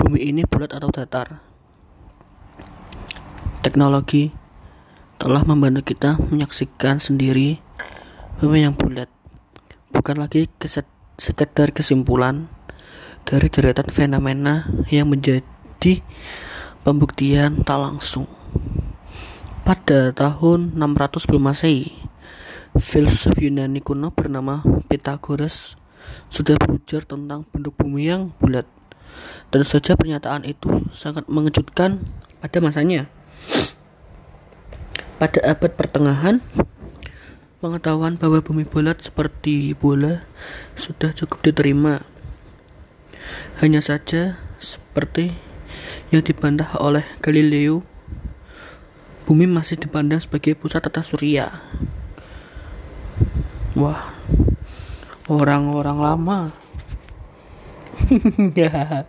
bumi ini bulat atau datar. Teknologi telah membantu kita menyaksikan sendiri bumi yang bulat. Bukan lagi sekedar kesimpulan dari deretan fenomena yang menjadi pembuktian tak langsung. Pada tahun 600 sebelum Masehi, filsuf Yunani kuno bernama Pythagoras sudah berujar tentang bentuk bumi yang bulat. Tentu saja pernyataan itu sangat mengejutkan pada masanya. Pada abad pertengahan, pengetahuan bahwa bumi bulat seperti bola sudah cukup diterima. Hanya saja seperti yang dibantah oleh Galileo, bumi masih dipandang sebagai pusat tata surya. Wah, orang-orang lama. 哼哼哼呀！